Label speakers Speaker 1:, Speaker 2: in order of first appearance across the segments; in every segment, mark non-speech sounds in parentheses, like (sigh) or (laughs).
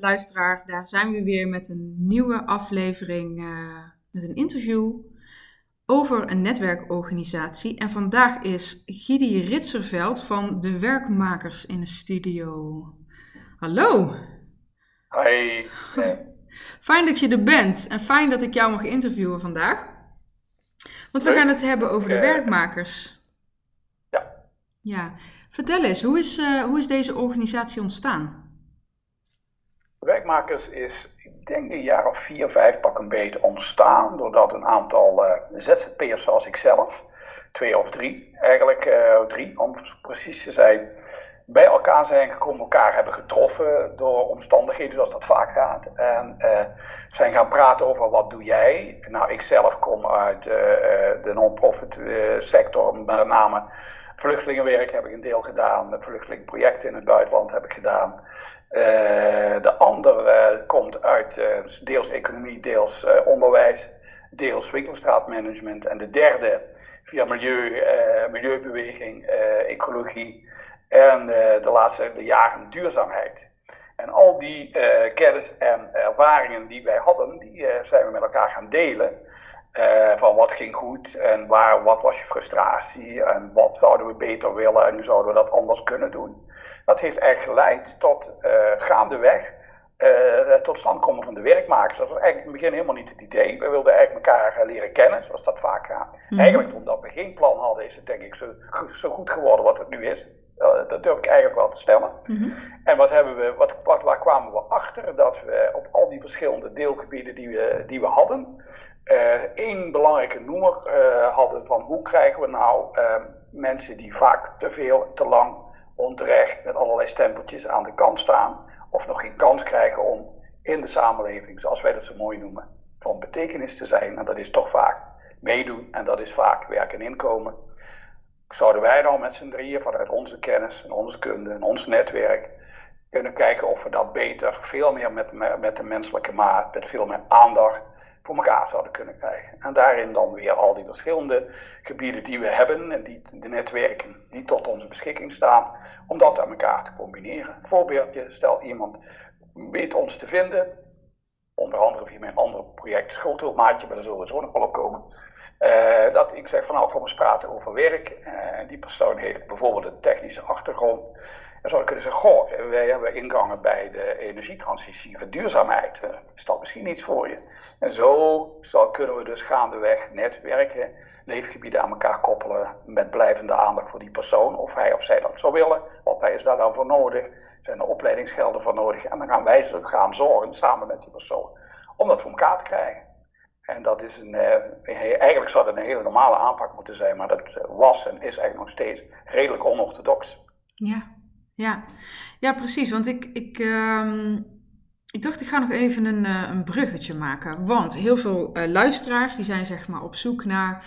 Speaker 1: luisteraar, daar zijn we weer met een nieuwe aflevering, uh, met een interview over een netwerkorganisatie. En vandaag is Gidi Ritserveld van de Werkmakers in de studio. Hallo.
Speaker 2: Hoi. (laughs)
Speaker 1: Fijn dat je er bent en fijn dat ik jou mag interviewen vandaag. Want we gaan het hebben over de werkmakers.
Speaker 2: Ja.
Speaker 1: Ja. Vertel eens, hoe is, uh, hoe is deze organisatie ontstaan?
Speaker 2: Is, ik denk een jaar of vier, vijf pak een beetje ontstaan. Doordat een aantal uh, ZZP'ers zoals ik zelf, twee of drie, eigenlijk uh, drie om precies te zijn, bij elkaar zijn gekomen, elkaar hebben getroffen door omstandigheden zoals dat vaak gaat. En uh, zijn gaan praten over wat doe jij. Nou, ik zelf kom uit de non-profit sector, met name vluchtelingenwerk heb ik een deel gedaan, vluchtelingenprojecten in het buitenland heb ik gedaan. Uh, de andere komt uit uh, deels economie, deels onderwijs, deels winkelstraatmanagement. En de derde via milieu, milieubeweging, ecologie en de laatste de jaren duurzaamheid. En al die kennis en ervaringen die wij hadden, die zijn we met elkaar gaan delen. Van wat ging goed en waar, wat was je frustratie en wat zouden we beter willen en hoe zouden we dat anders kunnen doen. Dat heeft eigenlijk geleid tot uh, gaandeweg uh, tot stand komen van de werkmakers. Dat was eigenlijk in het begin helemaal niet het idee. We wilden eigenlijk elkaar leren kennen, zoals dat vaak gaat. Mm. Eigenlijk omdat we geen plan hadden, is het denk ik zo, zo goed geworden wat het nu is. Dat durf ik eigenlijk wel te stellen. Mm -hmm. En wat hebben we, wat, wat, waar kwamen we achter? Dat we op al die verschillende deelgebieden die we, die we hadden, één belangrijke noemer hadden van hoe krijgen we nou mensen die vaak te veel, te lang onterecht met allerlei stempeltjes aan de kant staan. Of nog geen kans krijgen om in de samenleving, zoals wij dat zo mooi noemen, van betekenis te zijn. En dat is toch vaak meedoen en dat is vaak werk en inkomen. Zouden wij dan met z'n drieën vanuit onze kennis en onze kunde en ons netwerk kunnen kijken of we dat beter, veel meer met, met de menselijke maat, met veel meer aandacht voor elkaar zouden kunnen krijgen. En daarin dan weer al die verschillende gebieden die we hebben en die, de netwerken die tot onze beschikking staan, om dat aan elkaar te combineren. Voorbeeldje, stel iemand weet ons te vinden, onder andere via mijn andere project Schoolhulpmaatje, maar daar zullen we zo nog wel op komen. Uh, dat ik zeg van nou, kom eens praten over werk. Uh, die persoon heeft bijvoorbeeld een technische achtergrond. Dan zou je kunnen zeggen, goh, wij hebben ingangen bij de energietransitie, verduurzaamheid. Uh, is dat misschien iets voor je? En zo zal, kunnen we dus gaandeweg netwerken, leefgebieden aan elkaar koppelen met blijvende aandacht voor die persoon, of hij of zij dat zou willen. Wat is daar dan voor nodig? Zijn er opleidingsgelden voor nodig? En dan gaan wij gaan zorgen, samen met die persoon, om dat voor elkaar te krijgen. En dat is een, uh, eigenlijk zou dat een hele normale aanpak moeten zijn, maar dat was en is eigenlijk nog steeds redelijk onorthodox.
Speaker 1: Ja, ja, ja precies. Want ik, ik, um, ik dacht, ik ga nog even een, uh, een bruggetje maken. Want heel veel uh, luisteraars die zijn zeg maar op zoek naar.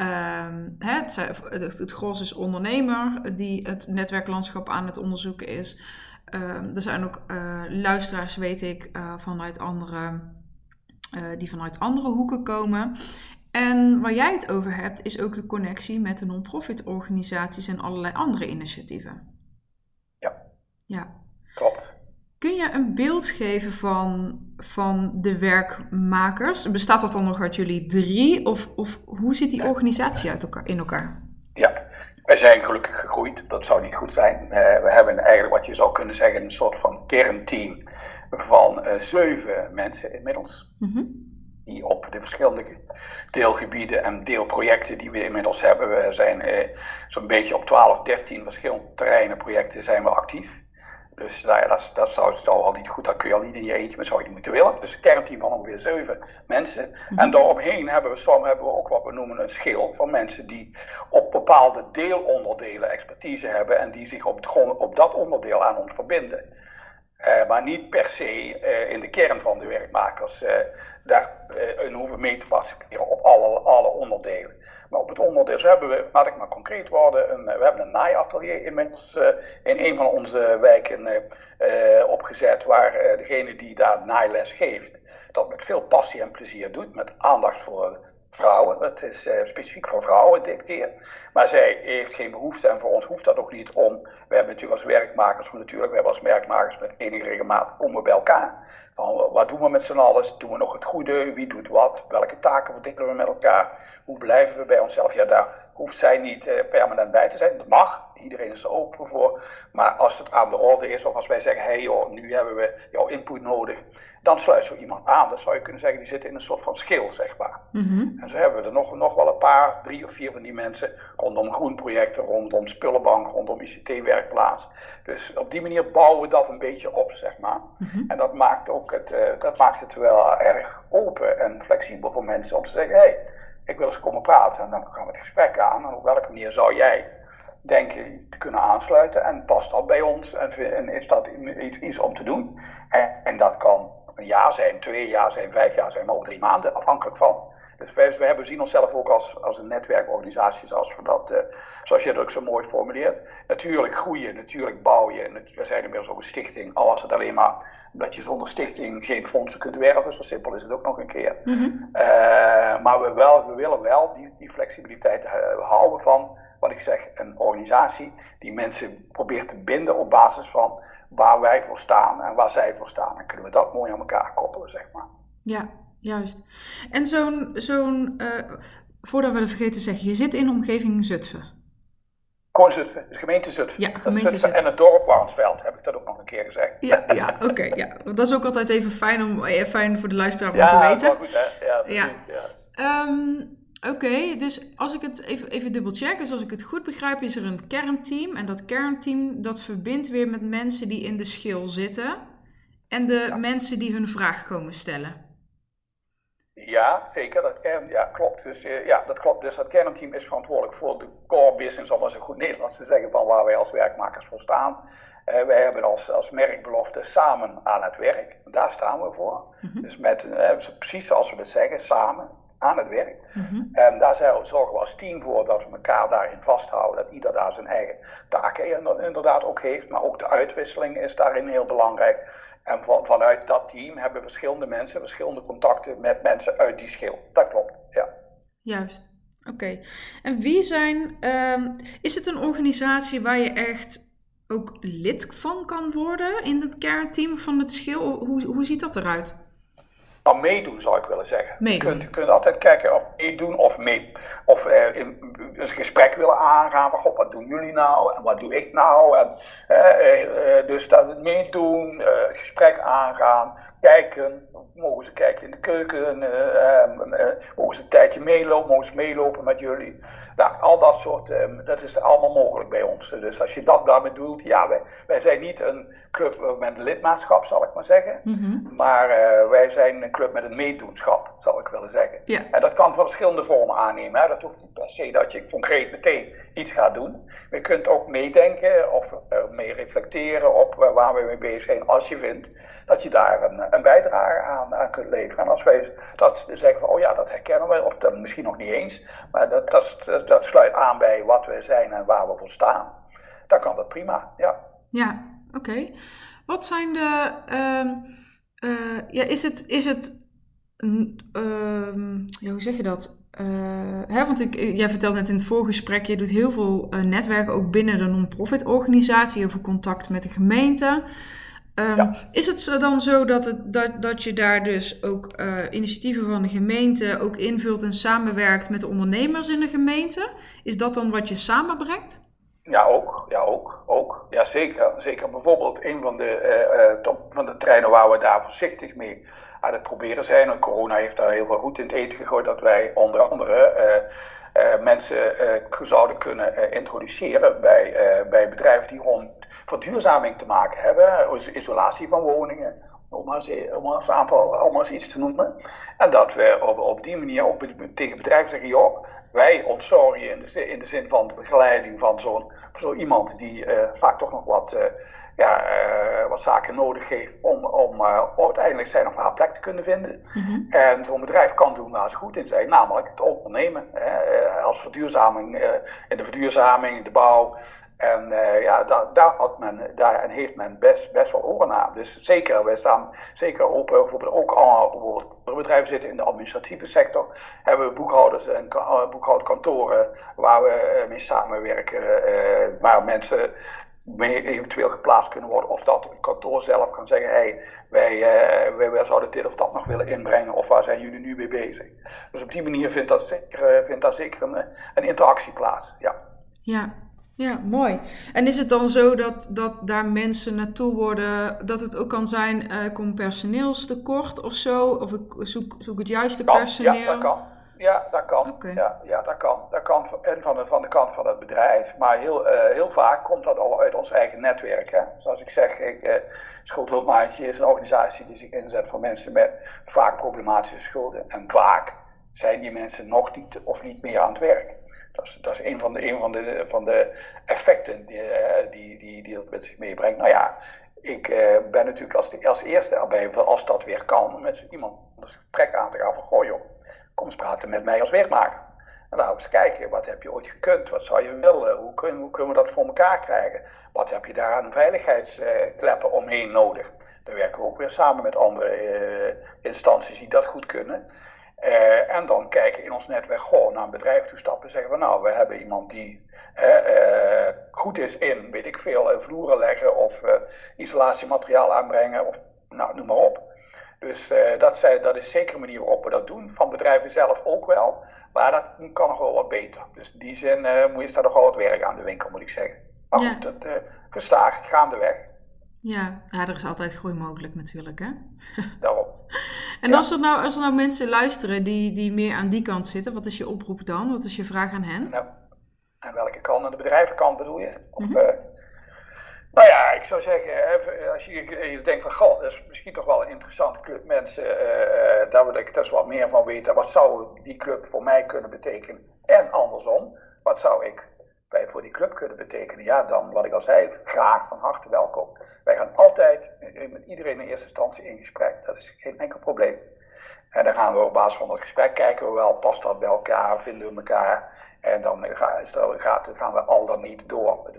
Speaker 1: Um, het, het, het gros is ondernemer die het netwerklandschap aan het onderzoeken is. Um, er zijn ook uh, luisteraars, weet ik, vanuit andere, die vanuit andere hoeken komen. En waar jij het over hebt, is ook de connectie met de non-profit organisaties en allerlei andere initiatieven. Ja.
Speaker 2: Klopt.
Speaker 1: Kun je een beeld geven van, van de werkmakers? Bestaat dat dan nog uit jullie drie? Of, of hoe ziet die organisatie uit elkaar, in elkaar?
Speaker 2: Ja, wij zijn gelukkig gegroeid. Dat zou niet goed zijn. Uh, we hebben eigenlijk wat je zou kunnen zeggen een soort van kernteam van uh, zeven mensen inmiddels. Mm -hmm. Die op de verschillende deelgebieden en deelprojecten die we inmiddels hebben. We zijn uh, zo'n beetje op 12, 13 verschillende terreinen projecten zijn we actief. Dus nou ja, dat, dat zou, zou al niet goed, dat kun je al niet in je eentje, maar zou je moeten willen. Dus een kernteam van ongeveer zeven mensen. Mhm. En daaromheen hebben we, soms hebben we ook wat we noemen een schil van mensen die op bepaalde deelonderdelen expertise hebben en die zich op, het, op dat onderdeel aan ons verbinden. Uh, maar niet per se uh, in de kern van de werkmakers uh, daar in hoeven mee te participeren op alle, alle onderdelen. Maar op het onderdeel hebben we, laat ik maar concreet worden, een, we hebben een naaiatelier inmiddels uh, in een van onze wijken uh, opgezet, waar degene die daar naailes geeft, dat met veel passie en plezier doet, met aandacht voor vrouwen. Het is specifiek voor vrouwen dit keer. Maar zij heeft geen behoefte en voor ons hoeft dat ook niet om. We hebben natuurlijk als werkmakers, natuurlijk, we hebben als werkmakers met enige regelmaat komen bij elkaar. Van, wat doen we met z'n allen? Doen we nog het goede? Wie doet wat? Welke taken verdelen we met elkaar? Hoe blijven we bij onszelf? Ja, daar hoeft zij niet uh, permanent bij te zijn. Dat mag, iedereen is er open voor. Maar als het aan de orde is, of als wij zeggen: hé hey joh, nu hebben we jouw input nodig, dan sluit zo iemand aan. Dan zou je kunnen zeggen: die zit in een soort van schil, zeg maar. Mm En zo hebben we er nog, nog wel een paar, drie of vier van die mensen rondom groenprojecten, rondom spullenbank, rondom ICT-werkplaats. Dus op die manier bouwen we dat een beetje op, zeg maar. Mhm. En dat maakt, ook het, uh, dat maakt het wel erg open en flexibel voor mensen om te zeggen: hé. Hey, ik wil eens komen praten. En dan gaan we het gesprek aan. En op welke manier zou jij denken te kunnen aansluiten? En past dat bij ons? En, is dat iets, om te doen? En, en, dat kan een jaar zijn, twee jaar zijn, vijf jaar zijn, maar ook drie maanden, afhankelijk van. We hebben, zien onszelf ook als, als een netwerkorganisatie, zoals, we dat, uh, zoals je dat ook zo mooi formuleert. Natuurlijk groeien, natuurlijk bouwen. We zijn inmiddels ook een stichting, al was het alleen maar omdat je zonder stichting geen fondsen kunt werven. Zo simpel is het ook nog een keer. Mhm. Eh, maar we, wel, we willen wel die, die flexibiliteit uh, houden van, wat ik zeg, een organisatie die mensen probeert te binden op basis van waar wij voor staan en waar zij voor staan. Dan kunnen we dat mooi aan elkaar koppelen, zeg maar.
Speaker 1: Ja, juist. En zo'n, zo'n uh, voordat we het vergeten te zeggen, je zit in de omgeving Zutphen.
Speaker 2: Gewoon Zutphen, dus gemeente Zutphen.
Speaker 1: Ja, gemeente Zutphen. Zutphen.
Speaker 2: En het dorp Warnsveld, heb ik dat ook nog een keer gezegd.
Speaker 1: Ja, ja oké. ja. Dat is ook altijd even fijn, om, eh, fijn voor de luisteraar om ja, te weten.
Speaker 2: Ja, goed hè. Ja,
Speaker 1: ja. ja. Um, Oké, dus als ik het even, even dubbelcheck, dus als ik het goed begrijp, is er een kernteam. En dat kernteam dat verbindt weer met mensen die in de schil zitten. En de mensen die hun vraag komen stellen.
Speaker 2: Ja, zeker. Dat kern, ja, klopt. Dus, uh, ja, dat klopt. Dus dat kernteam is verantwoordelijk voor de core business, om als een goed Nederlands te zeggen, van waar wij als werkmakers voor staan. Uh, wij hebben als, als merkbelofte samen aan het werk. Daar staan we voor. Mm -hmm. Dus met, uh, precies zoals we het zeggen, samen aan het werk. Mm-hmm. En daar zorgen we als team voor dat we elkaar daarin vasthouden. Dat ieder daar zijn eigen taken inderdaad ook heeft. Maar ook de uitwisseling is daarin heel belangrijk. En van, vanuit dat team hebben verschillende mensen verschillende contacten met mensen uit die schil. Dat klopt, ja.
Speaker 1: Juist. Oké. En wie zijn. Um, is het een organisatie waar je echt ook lid van kan worden in het kernteam van het schil? Hoe, hoe ziet dat eruit?
Speaker 2: Dan meedoen, zou ik willen zeggen. Je kunt, je kunt altijd kijken of meedoen of mee. Of in, een gesprek willen aangaan van, god, wat doen jullie nou? En wat doe ik nou? En, uh, uh, dus dat meedoen, het gesprek aangaan, kijken. Mogen ze kijken in de keuken? mogen ze een tijdje meelopen? Mogen ze meelopen met jullie? Nou, al dat soort, dat is allemaal mogelijk bij ons. Dus als je dat daarmee doet, ja, wij, wij zijn niet een club met lidmaatschap, zal ik maar zeggen. Mhm. Maar wij zijn een club met een meedoenschap, zal ik willen zeggen. Ja. En dat kan verschillende vormen aannemen. Hè. Dat hoeft niet per se dat je concreet meteen iets gaat doen. Je kunt ook meedenken of uh, mee reflecteren op uh, waar we mee bezig zijn als je vindt dat je daar een, een bijdrage aan, aan, kunt leveren. En als wij dat zeggen van, oh ja, dat herkennen we, of dat misschien nog niet eens, maar dat, dat, dat sluit aan bij wat we zijn en waar we voor staan, dan kan dat prima, ja.
Speaker 1: Ja, oké. Wat zijn de, uh, uh, ja, is het, is het, uh, ja, hoe zeg je dat? Uh, hè, want ik, jij vertelde net in het voorgesprek, je doet heel veel uh, netwerken ook binnen de non-profit organisatie, heel veel contact met de gemeente. Um, Is het dan zo dat, het, dat, dat je daar dus ook uh, initiatieven van de gemeente ook invult en samenwerkt met de ondernemers in de gemeente? Is dat dan wat je samenbrengt?
Speaker 2: Ja, ook. Ja, ook. ook. Ja, zeker. zeker. Bijvoorbeeld een van de, uh, top, van de treinen waar we daar voorzichtig mee aan het proberen zijn. En corona heeft daar heel veel goed in het eten gegooid dat wij onder andere uh, mensen zouden kunnen introduceren bij, bij bedrijven die rond verduurzaming te maken hebben, isolatie van woningen, om om eens, aantal, om iets te noemen. En dat we op, op die manier ook tegen bedrijven zeggen, joh, wij ontzorgen in de, in de zin van de begeleiding van zo'n zo iemand die uh, vaak toch nog wat, uh, ja, uh, wat zaken nodig heeft om, om uiteindelijk zijn of haar plek te kunnen vinden. Mm -hmm. En zo'n bedrijf kan doen waar ze goed in zijn, namelijk het ondernemen. als verduurzaming, in de verduurzaming, in de bouw, En uh, ja, daar, daar, had men, daar en heeft men best, best wel oren naar. Dus zeker, wij staan zeker open. Bijvoorbeeld ook al bedrijven zitten in de administratieve sector. Hebben we boekhouders en boekhoudkantoren waar we mee samenwerken. Waar mensen mee eventueel geplaatst kunnen worden. Of dat het kantoor zelf kan zeggen, hey, wij, wij, zouden dit of dat nog willen inbrengen. Of waar zijn jullie nu mee bezig? Dus op die manier vindt, dat zeker, vindt daar zeker een, een interactie plaats. Ja.
Speaker 1: ja, ja, mooi. En is het dan zo dat, dat daar mensen naartoe worden, dat het ook kan zijn, uh, komt personeelstekort of zo? Of ik zoek, zoek het juiste personeel?
Speaker 2: Ja, dat kan. Ja, dat kan. Ja, ja, dat kan. Dat kan en van de, van de kant van het bedrijf. Maar heel, uh, heel vaak komt dat al uit ons eigen netwerk. Hè. Zoals ik zeg, ik, uh, Schuldhulpmaatje is een organisatie die zich inzet voor mensen met vaak problematische schulden. En vaak zijn die mensen nog niet of niet meer aan het werk. Dat is, dat is een, van de, een van, de, van de effecten die, uh, die, die, die dat met zich meebrengt. Nou ja, ik ben natuurlijk als, de, als eerste erbij, als dat weer kan, met iemand een gesprek aan te gaan van, goh joh kom eens praten met mij als werkmaker. En dan eens kijken, wat heb je ooit gekund? Wat zou je willen? Hoe, kun, hoe kunnen we dat voor elkaar krijgen? Wat heb je daar aan veiligheidskleppen omheen nodig? Dan werken we ook weer samen met andere uh, instanties die dat goed kunnen. Uh, en dan kijken in ons netwerk, goh, naar een bedrijf toe stappen en zeggen we, nou, we hebben iemand die uh, goed is in, weet ik veel, vloeren leggen of isolatiemateriaal aanbrengen of nou, noem maar op. Dus dat, zijn, dat is zeker een manier waarop we dat doen. Van bedrijven zelf ook wel. Maar dat kan nog wel wat beter. Dus in die zin moet je daar nog wel wat werk aan de winkel, moet ik zeggen. Maar ja. goed, dat gestaag, gaandeweg.
Speaker 1: Ja. ja, er is altijd groei mogelijk natuurlijk, hè? (laughs)
Speaker 2: Daarom.
Speaker 1: En ja. als, er nou, als er nou mensen luisteren die, die meer aan die kant zitten, wat is je oproep dan? Wat is je vraag aan hen?
Speaker 2: Nou, aan welke kant? Aan de bedrijvenkant bedoel je? Of, mm -hmm. Nou ja, ik zou zeggen, als je, denkt van, goh, dat is misschien toch wel een interessante club mensen, uh, daar wil ik dus wat meer van weten. Wat zou die club voor mij kunnen betekenen? En andersom, wat zou ik bij, voor die club kunnen betekenen? Ja, dan wat ik al zei, graag van harte welkom. Wij gaan altijd met iedereen in eerste instantie in gesprek, dat is geen enkel probleem. En dan gaan we op basis van dat gesprek kijken we wel, past dat bij elkaar, vinden we elkaar. En dan gaan we al dan niet door.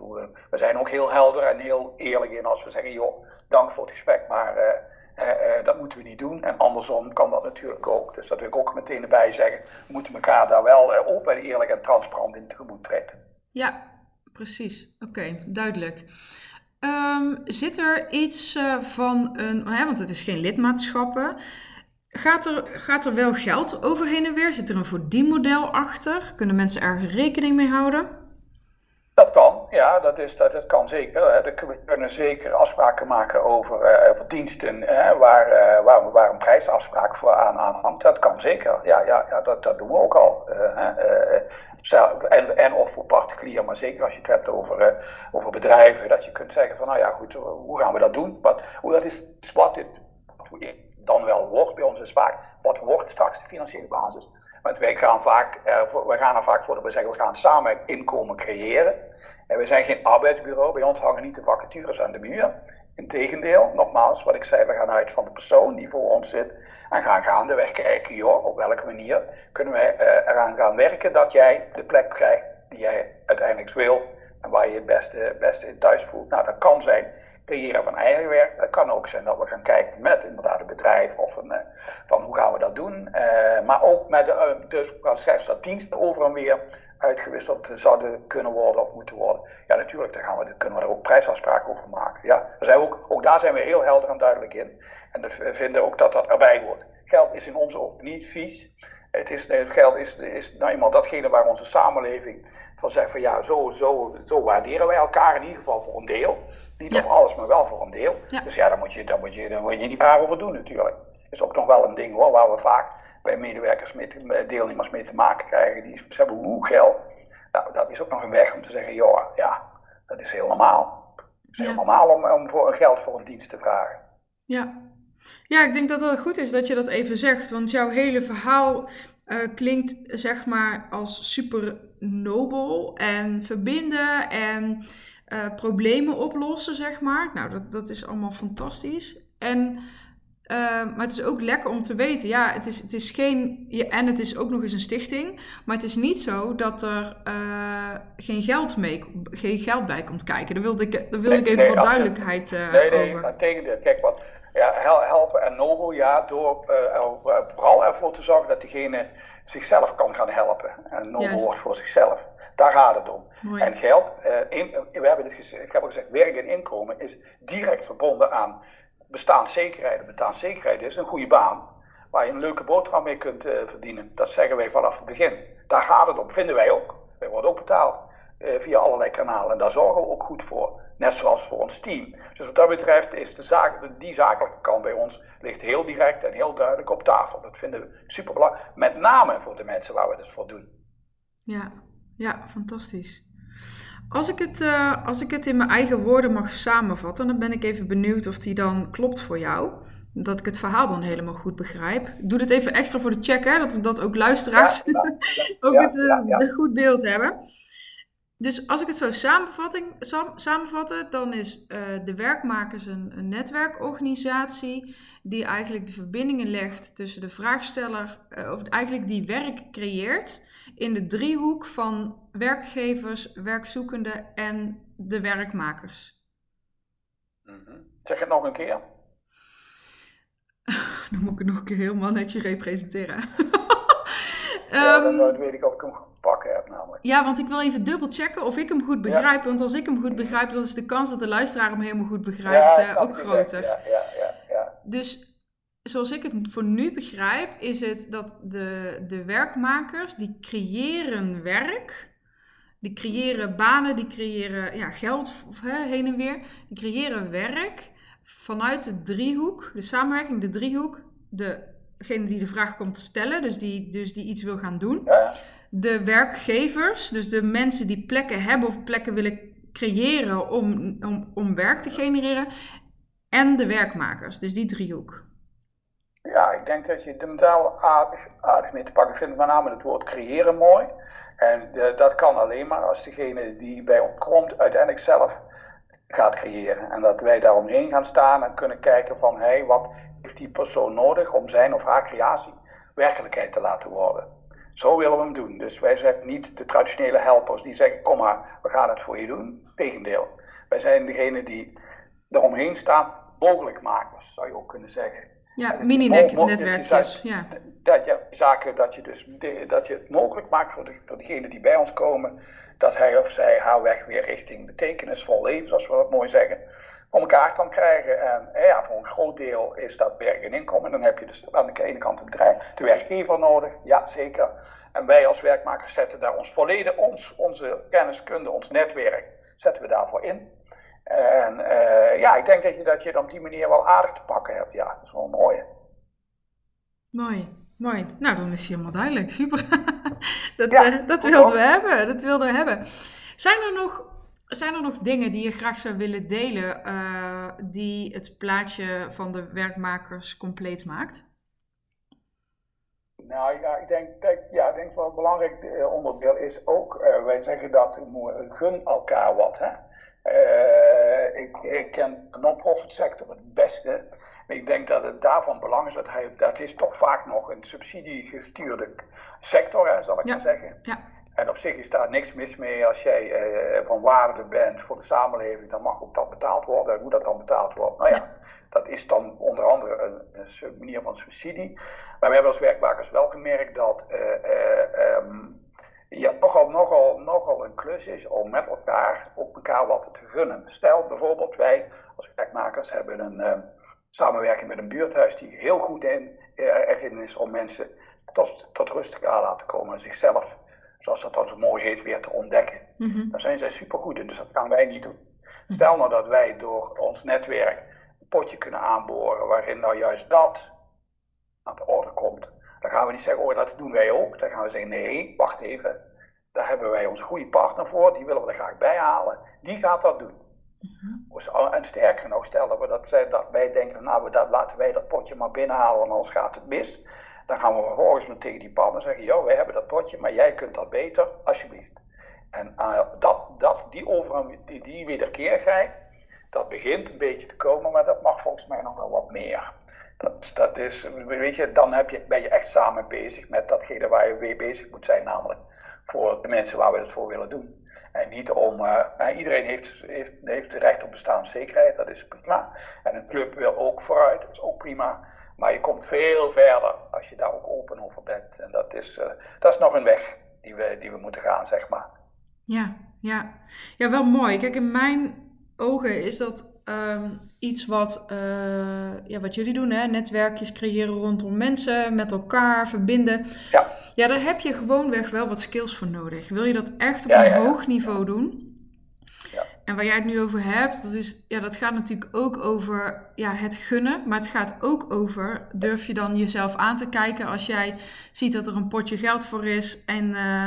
Speaker 2: We zijn ook heel helder en heel eerlijk in als we zeggen, joh, dank voor het gesprek, maar uh, uh, dat moeten we niet doen. En andersom kan dat natuurlijk ook. Dus dat wil ik ook meteen erbij zeggen. We moeten elkaar daar wel open en eerlijk en transparant in tegemoet treden.
Speaker 1: Ja, precies. Oké, duidelijk. Um, zit er iets van een, hè, want het is geen lidmaatschappen. Gaat er, gaat er wel geld overheen en weer? Zit er een verdienmodel achter? Kunnen mensen ergens rekening mee houden?
Speaker 2: Dat kan, ja, dat, is, dat, dat kan zeker. We kunnen zeker afspraken maken over, uh, over diensten uh, waar, uh, waar, waar een prijsafspraak voor aan, aan hangt. Dat kan zeker, ja, ja, ja dat, dat doen we ook al. En, en of voor particulier, maar zeker als je het hebt over, over bedrijven, dat je kunt zeggen van nou ja goed, hoe gaan we dat doen? Wat, hoe dat is wat dit, dan wel wordt bij ons is vaak, wat wordt straks de financiële basis? Want wij gaan, vaak, uh, gaan er vaak voor dat we zeggen, we gaan samen inkomen creëren. En we zijn geen arbeidsbureau, bij ons hangen niet de vacatures aan de muur. Integendeel, nogmaals, wat ik zei, we gaan uit van de persoon die voor ons zit. En gaan gaandeweg kijken, joh, op welke manier kunnen wij uh, eraan gaan werken dat jij de plek krijgt die jij uiteindelijk wil. En waar je het beste, beste in thuis voelt. Nou, dat kan zijn creëren van eigen werk. Het kan ook zijn dat we gaan kijken met inderdaad een bedrijf of een, uh, van hoe gaan we dat doen. Uh, maar ook met de, dus zelfs dat diensten over en weer uitgewisseld zouden kunnen worden of moeten worden. Ja, natuurlijk, daar gaan we, kunnen we er ook prijsafspraken over maken. Ja, daar zijn ook, ook daar zijn we heel helder en duidelijk in. En we vinden ook dat dat erbij wordt. Geld is in onze ogen niet vies. Het, is, het geld is, is nou eenmaal datgene waar onze samenleving van zegt van ja, zo, zo, zo waarderen wij elkaar in ieder geval voor een deel. Niet ja. op alles, maar wel voor een deel. Ja. Dus ja, daar moet, je, daar, moet je, daar moet je niet meer over doen natuurlijk. Dat is ook nog wel een ding hoor, waar we vaak bij medewerkers, mee deelnemers mee te maken krijgen. Die hebben hoe geld. Nou, dat is ook nog een weg om te zeggen, joh, ja, dat is heel normaal. Het is heel normaal om, om voor geld voor een dienst te vragen.
Speaker 1: Ja. Ja, ik denk dat het goed is dat je dat even zegt. Want jouw hele verhaal uh, klinkt zeg maar als super nobel en verbinden en uh, problemen oplossen, zeg maar. Nou, dat, dat is allemaal fantastisch. En maar het is ook lekker om te weten. Ja, het is, het is geen. En het is ook nog eens een stichting. Maar het is niet zo dat er geen, geld mee, geen geld bij komt kijken. Daar wilde ik, daar wilde ik even wat duidelijkheid uh,
Speaker 2: nee, nee,
Speaker 1: over.
Speaker 2: Nee, tegendeel. Kijk, wat ja, helpen en nobel, ja, door vooral ervoor te zorgen dat diegene zichzelf kan gaan helpen. En nobel wordt voor zichzelf. Daar gaat het om. En geld, in, we hebben dit gezegd, ik heb al gezegd, werk en inkomen is direct verbonden aan bestaanszekerheid. Bestaanszekerheid is een goede baan waar je een leuke boterham mee kunt uh, verdienen. Dat zeggen wij vanaf het begin. Daar gaat het om, vinden wij ook. Wij worden ook betaald uh, via allerlei kanalen en daar zorgen we ook goed voor. Net zoals voor ons team. Dus wat dat betreft is de die zakelijke kant bij ons ligt heel direct en heel duidelijk op tafel. Dat vinden we super belangrijk. Met name voor de mensen waar we het voor doen.
Speaker 1: Ja, ja, fantastisch. Als ik, het, uh, als ik het in mijn eigen woorden mag samenvatten, dan ben ik even benieuwd of die dan klopt voor jou. Dat ik het verhaal dan helemaal goed begrijp. Ik doe dit even extra voor de check, hè, dat, dat ook luisteraars ja, ja, ja, (laughs) ook het uh, goed beeld hebben. Dus als ik het zo samenvatting, samenvatten, dan is uh, de werkmakers een, een, netwerkorganisatie die eigenlijk de verbindingen legt tussen de vraagsteller, of eigenlijk die werk creëert in de driehoek van werkgevers, werkzoekenden en de werkmakers.
Speaker 2: Mhm. Zeg het nog een keer. (laughs)
Speaker 1: Dan moet ik het nog een keer helemaal netjes representeren. (laughs)
Speaker 2: ja, dan ehm, weet ik of ik hem goed pakken heb namelijk.
Speaker 1: Ja, want ik wil even dubbel checken of ik hem goed begrijp. Want als ik hem goed begrijp, dan is de kans dat de luisteraar hem helemaal goed begrijpt ja, uh, ook groter.
Speaker 2: Ja, ja, ja, ja.
Speaker 1: Dus zoals ik het voor nu begrijp, is het dat de, de werkmakers die creëren werk. Die creëren banen, die creëren ja, geld hè, heen en weer. Die creëren werk vanuit de driehoek, de samenwerking, de driehoek. Degene die de vraag komt stellen, dus die, dus die iets wil gaan doen. De werkgevers, dus de mensen die plekken hebben of plekken willen creëren om, om, om werk te genereren. En de werkmakers, dus die driehoek.
Speaker 2: Ja, ik denk dat je de metaal aardig, mee te pakken vindt, met name het woord creëren mooi. En de, dat kan alleen maar als degene die bij ons komt uiteindelijk zelf gaat creëren. En dat wij daaromheen gaan staan en kunnen kijken van, hé, hey, wat heeft die persoon nodig om zijn of haar creatie werkelijkheid te laten worden. Zo willen we hem doen. Dus wij zijn niet de traditionele helpers die zeggen, kom maar, we gaan het voor je doen. Tegendeel. Wij zijn degene die eromheen staan, mogelijkmakers, zou je ook kunnen zeggen.
Speaker 1: Ja, mini-netwerkjes. Ja.
Speaker 2: Dat, ja, zaken dat je, dus, dat je het mogelijk maakt voor, de, voor degene die bij ons komen, dat hij of zij haar weg weer richting betekenisvol leven, zoals we dat mooi zeggen, voor elkaar kan krijgen. En ja, voor een groot deel is dat werk en inkomen. En dan heb je dus aan de ene kant het bedrijf, de werkgever nodig, ja zeker. En wij als werkmakers zetten daar ons volledig, ons, onze kenniskunde, ons netwerk, zetten we daarvoor in. En uh, ja, ik denk dat je, dat je op die manier wel aardig te pakken hebt. Ja, dat is wel mooi.
Speaker 1: Mooi, mooi. Nou, dan is het helemaal duidelijk. Super. (laughs) dat ja, uh, dat wilden we hebben. Dat wilden we hebben. Zijn er nog, zijn er nog dingen die je graag zou willen delen uh, die het plaatje van de werkmakers compleet maakt?
Speaker 2: Nou ja, ik denk, kijk, ja, ik denk wel een belangrijk onderdeel is ook, wij zeggen dat gun elkaar wat. Hè? Uh, ik, ik, ken de non-profit sector het beste. Ik denk dat het daarvan belang is dat hij, dat is toch vaak nog een subsidiegestuurde sector, hè, zal ik maar zeggen.
Speaker 1: Ja.
Speaker 2: En op zich is daar niks mis mee als jij uh, van waarde bent voor de samenleving, dan mag ook dat betaald worden. En hoe dat dan betaald wordt, nou ja, dat is dan onder andere een, een, manier van subsidie. Maar we hebben als werkmakers wel gemerkt dat uh, um, ja, nogal, nogal, nogal een klus is om met elkaar ook elkaar wat te gunnen. Stel bijvoorbeeld, wij als werkmakers hebben een uh, samenwerking met een buurthuis die heel goed in, uh, erin is om mensen tot, tot rust te laten komen en zichzelf, zoals dat dan zo mooi heet, weer te ontdekken. Mm Daar zijn zij supergoed in, dus dat gaan wij niet doen. Stel nou dat wij door ons netwerk een potje kunnen aanboren waarin nou juist dat aan de orde komt dan gaan we niet zeggen, oh dat doen wij ook. Dan gaan we zeggen, nee, wacht even. Daar hebben wij onze goede partner voor, die willen we er graag bij halen. Die gaat dat doen. Mm-hmm. En sterker nog, stel dat, we dat, dat wij denken, nou dat, laten wij dat potje maar binnenhalen, want anders gaat het mis. Dan gaan we vervolgens met tegen die partner zeggen, joh, wij hebben dat potje, maar jij kunt dat beter, alsjeblieft. En uh, dat, dat, die, over, die, die wederkerigheid, dat begint een beetje te komen, maar dat mag volgens mij nog wel wat meer Dat, dat is, weet je, dan heb je, ben je echt samen bezig met datgene waar je mee bezig moet zijn, namelijk voor de mensen waar we het voor willen doen. En niet om, uh, iedereen heeft, heeft, heeft recht op bestaanszekerheid, dat is prima. En een club wil ook vooruit, dat is ook prima. Maar je komt veel verder als je daar ook open over bent. En dat is, uh, dat is nog een weg die we, die we moeten gaan, zeg maar.
Speaker 1: Ja, ja. ja, wel mooi. Kijk, in mijn ogen is dat um, iets wat, uh, ja, wat jullie doen, hè? netwerkjes creëren rondom mensen, met elkaar verbinden.
Speaker 2: Ja.
Speaker 1: ja, daar heb je gewoonweg wel wat skills voor nodig. Wil je dat echt op een hoog niveau doen? En waar jij het nu over hebt, dat, is, ja, dat gaat natuurlijk ook over ja, het gunnen. Maar het gaat ook over, durf je dan jezelf aan te kijken als jij ziet dat er een potje geld voor is. En, uh,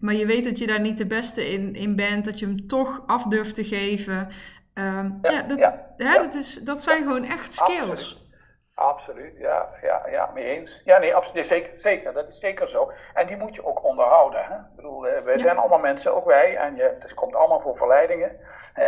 Speaker 1: maar je weet dat je daar niet de beste in, in bent. Dat je hem toch af durft te geven. Um, ja, ja, dat, ja, hè, Dat, is, dat zijn gewoon echt skills.
Speaker 2: Absoluut. Absoluut, ja, ja, ja, mee eens. Ja, nee, absoluut, zeker, zeker, dat is zeker zo. En die moet je ook onderhouden. Hè? Ik bedoel, uh, wij zijn allemaal mensen, ook wij, en je, het komt allemaal voor verleidingen. Uh,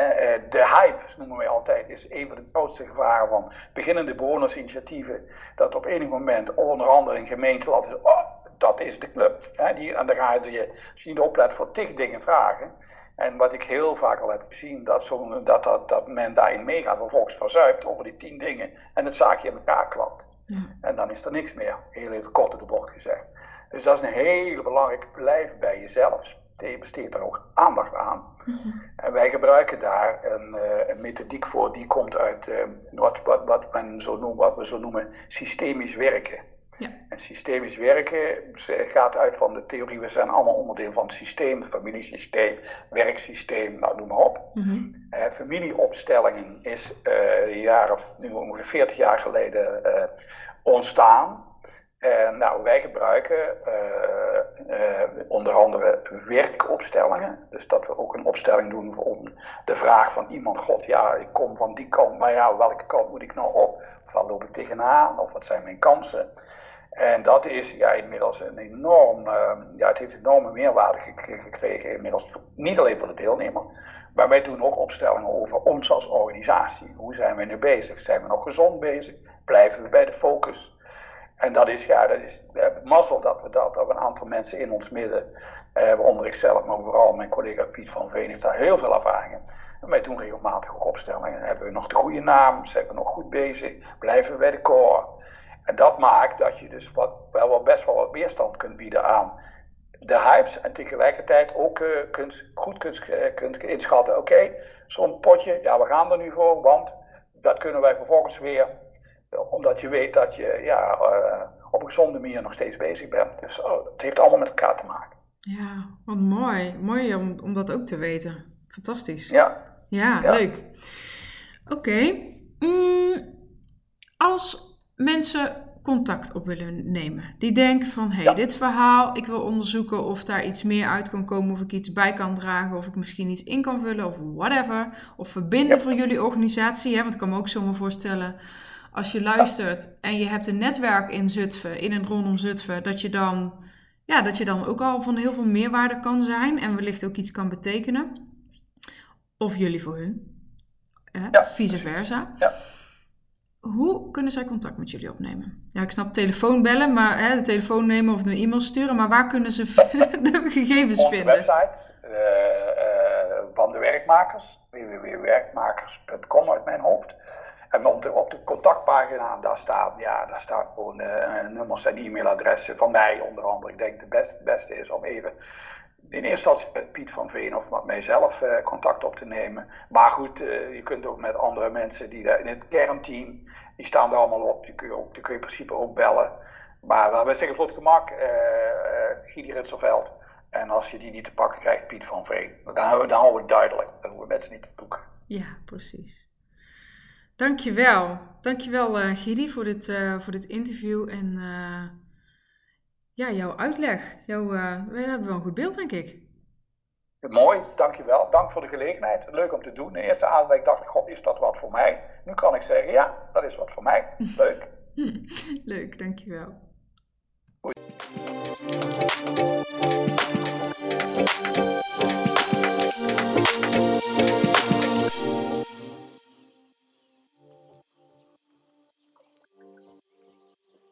Speaker 2: de hype, noemen wij altijd, is een van de grootste gevaren van beginnende bewonersinitiatieven. Dat op enig moment onder andere een gemeente laat oh, dat is de club. Hè? Die, en dan ga je, als je niet oplet, voor tig dingen vragen. En wat ik heel vaak al heb gezien, dat, zo, dat, dat, dat men daarin meegaat, vervolgens verzuipt over die tien dingen en het zaakje in elkaar klapt. Ja. En dan is er niks meer, heel even kort op de bocht gezegd. Dus dat is een hele belangrijke blijf bij jezelf. Je besteedt er ook aandacht aan. Mm-hmm. En wij gebruiken daar een, uh, een, methodiek voor, die komt uit uh, wat, wat, wat, men zo noemt, wat we zo noemen systemisch werken. Ja. En systemisch werken gaat uit van de theorie, we zijn allemaal onderdeel van het systeem, familiesysteem, werksysteem, nou noem maar op. Mm familieopstellingen is uh, jaren, nu ongeveer 40 jaar geleden uh, ontstaan. En nou, wij gebruiken uh, onder andere werkopstellingen. Dus dat we ook een opstelling doen om de vraag van iemand: God, ja, ik kom van die kant, maar ja, welke kant moet ik nou op? Of waar loop ik tegenaan? Of wat zijn mijn kansen? En dat is ja, inmiddels een enorm, uh, ja, het heeft enorme meerwaarde gekregen, inmiddels niet alleen voor de deelnemer, maar wij doen ook opstellingen over ons als organisatie. Hoe zijn we nu bezig? Zijn we nog gezond bezig? Blijven we bij de focus? En dat is, ja, dat is, we hebben mazzel dat we dat, dat we een aantal mensen in ons midden, eh, onder ikzelf, maar vooral mijn collega Piet van Veen daar heel veel ervaring in. En wij doen regelmatig ook opstellingen. Hebben we nog de goede naam? Zijn we nog goed bezig? Blijven we bij de core? En dat maakt dat je dus wat, wel, wel best wel wat weerstand kunt bieden aan de hypes. En tegelijkertijd ook uh, kunt, goed kunt, uh, kunt inschatten: oké, okay, zo'n potje, ja, we gaan er nu voor, want dat kunnen wij vervolgens weer. Omdat je weet dat je ja, uh, op een gezonde manier nog steeds bezig bent. Dus oh, het heeft allemaal met elkaar te maken.
Speaker 1: Ja, wat mooi. Mooi om, om dat ook te weten. Fantastisch.
Speaker 2: Ja.
Speaker 1: Ja, ja. leuk. Oké. Okay. Mm, als mensen contact op willen nemen. Die denken van, hé, hey, dit verhaal, ik wil onderzoeken of daar iets meer uit kan komen, of ik iets bij kan dragen, of ik misschien iets in kan vullen, of whatever. Of verbinden voor jullie organisatie. Hè? Want ik kan me ook zomaar voorstellen, als je luistert en je hebt een netwerk in Zutphen, in en rondom Zutphen, dat je dan, ja, dat je dan ook al van heel veel meerwaarde kan zijn en wellicht ook iets kan betekenen. Of jullie voor hun. Hè? Ja, vice versa.
Speaker 2: Ja.
Speaker 1: Hoe kunnen zij contact met jullie opnemen? Ja, ik snap telefoon bellen, maar hè, de telefoon nemen of een e-mail sturen, maar waar kunnen ze (laughs) de gegevens
Speaker 2: Onze
Speaker 1: vinden?
Speaker 2: website uh, uh, van de werkmakers, www.werkmakers.com uit mijn hoofd. En op de, op de contactpagina, daar staan, ja, daar staan gewoon uh, nummers en e-mailadressen van mij onder andere. Ik denk het best, beste is om even in eerste instantie met Piet van Veen of met mijzelf uh, contact op te nemen. Maar goed, uh, je kunt ook met andere mensen die daar in het kernteam, die staan er allemaal op. Die kun je, ook, die kun in principe ook bellen. Maar uh, we zeggen voor het gemak, uh, Gidi Ritselveld. En als je die niet te pakken krijgt, Piet van Veen. Dan, dan houden we het duidelijk. Dan hoeven we mensen niet te zoeken.
Speaker 1: Ja, precies. Dankjewel. Dankjewel uh, Gidi voor dit, voor dit interview en ja, jouw uitleg. Jouw, uh, we hebben wel een goed beeld, denk ik.
Speaker 2: Mooi, dankjewel. Dank voor de gelegenheid. Leuk om te doen. De eerste aanleg dacht ik, god, is dat wat voor mij? Nu kan ik zeggen, ja, dat is wat voor mij. (laughs) Leuk. (laughs)
Speaker 1: Leuk, dankjewel.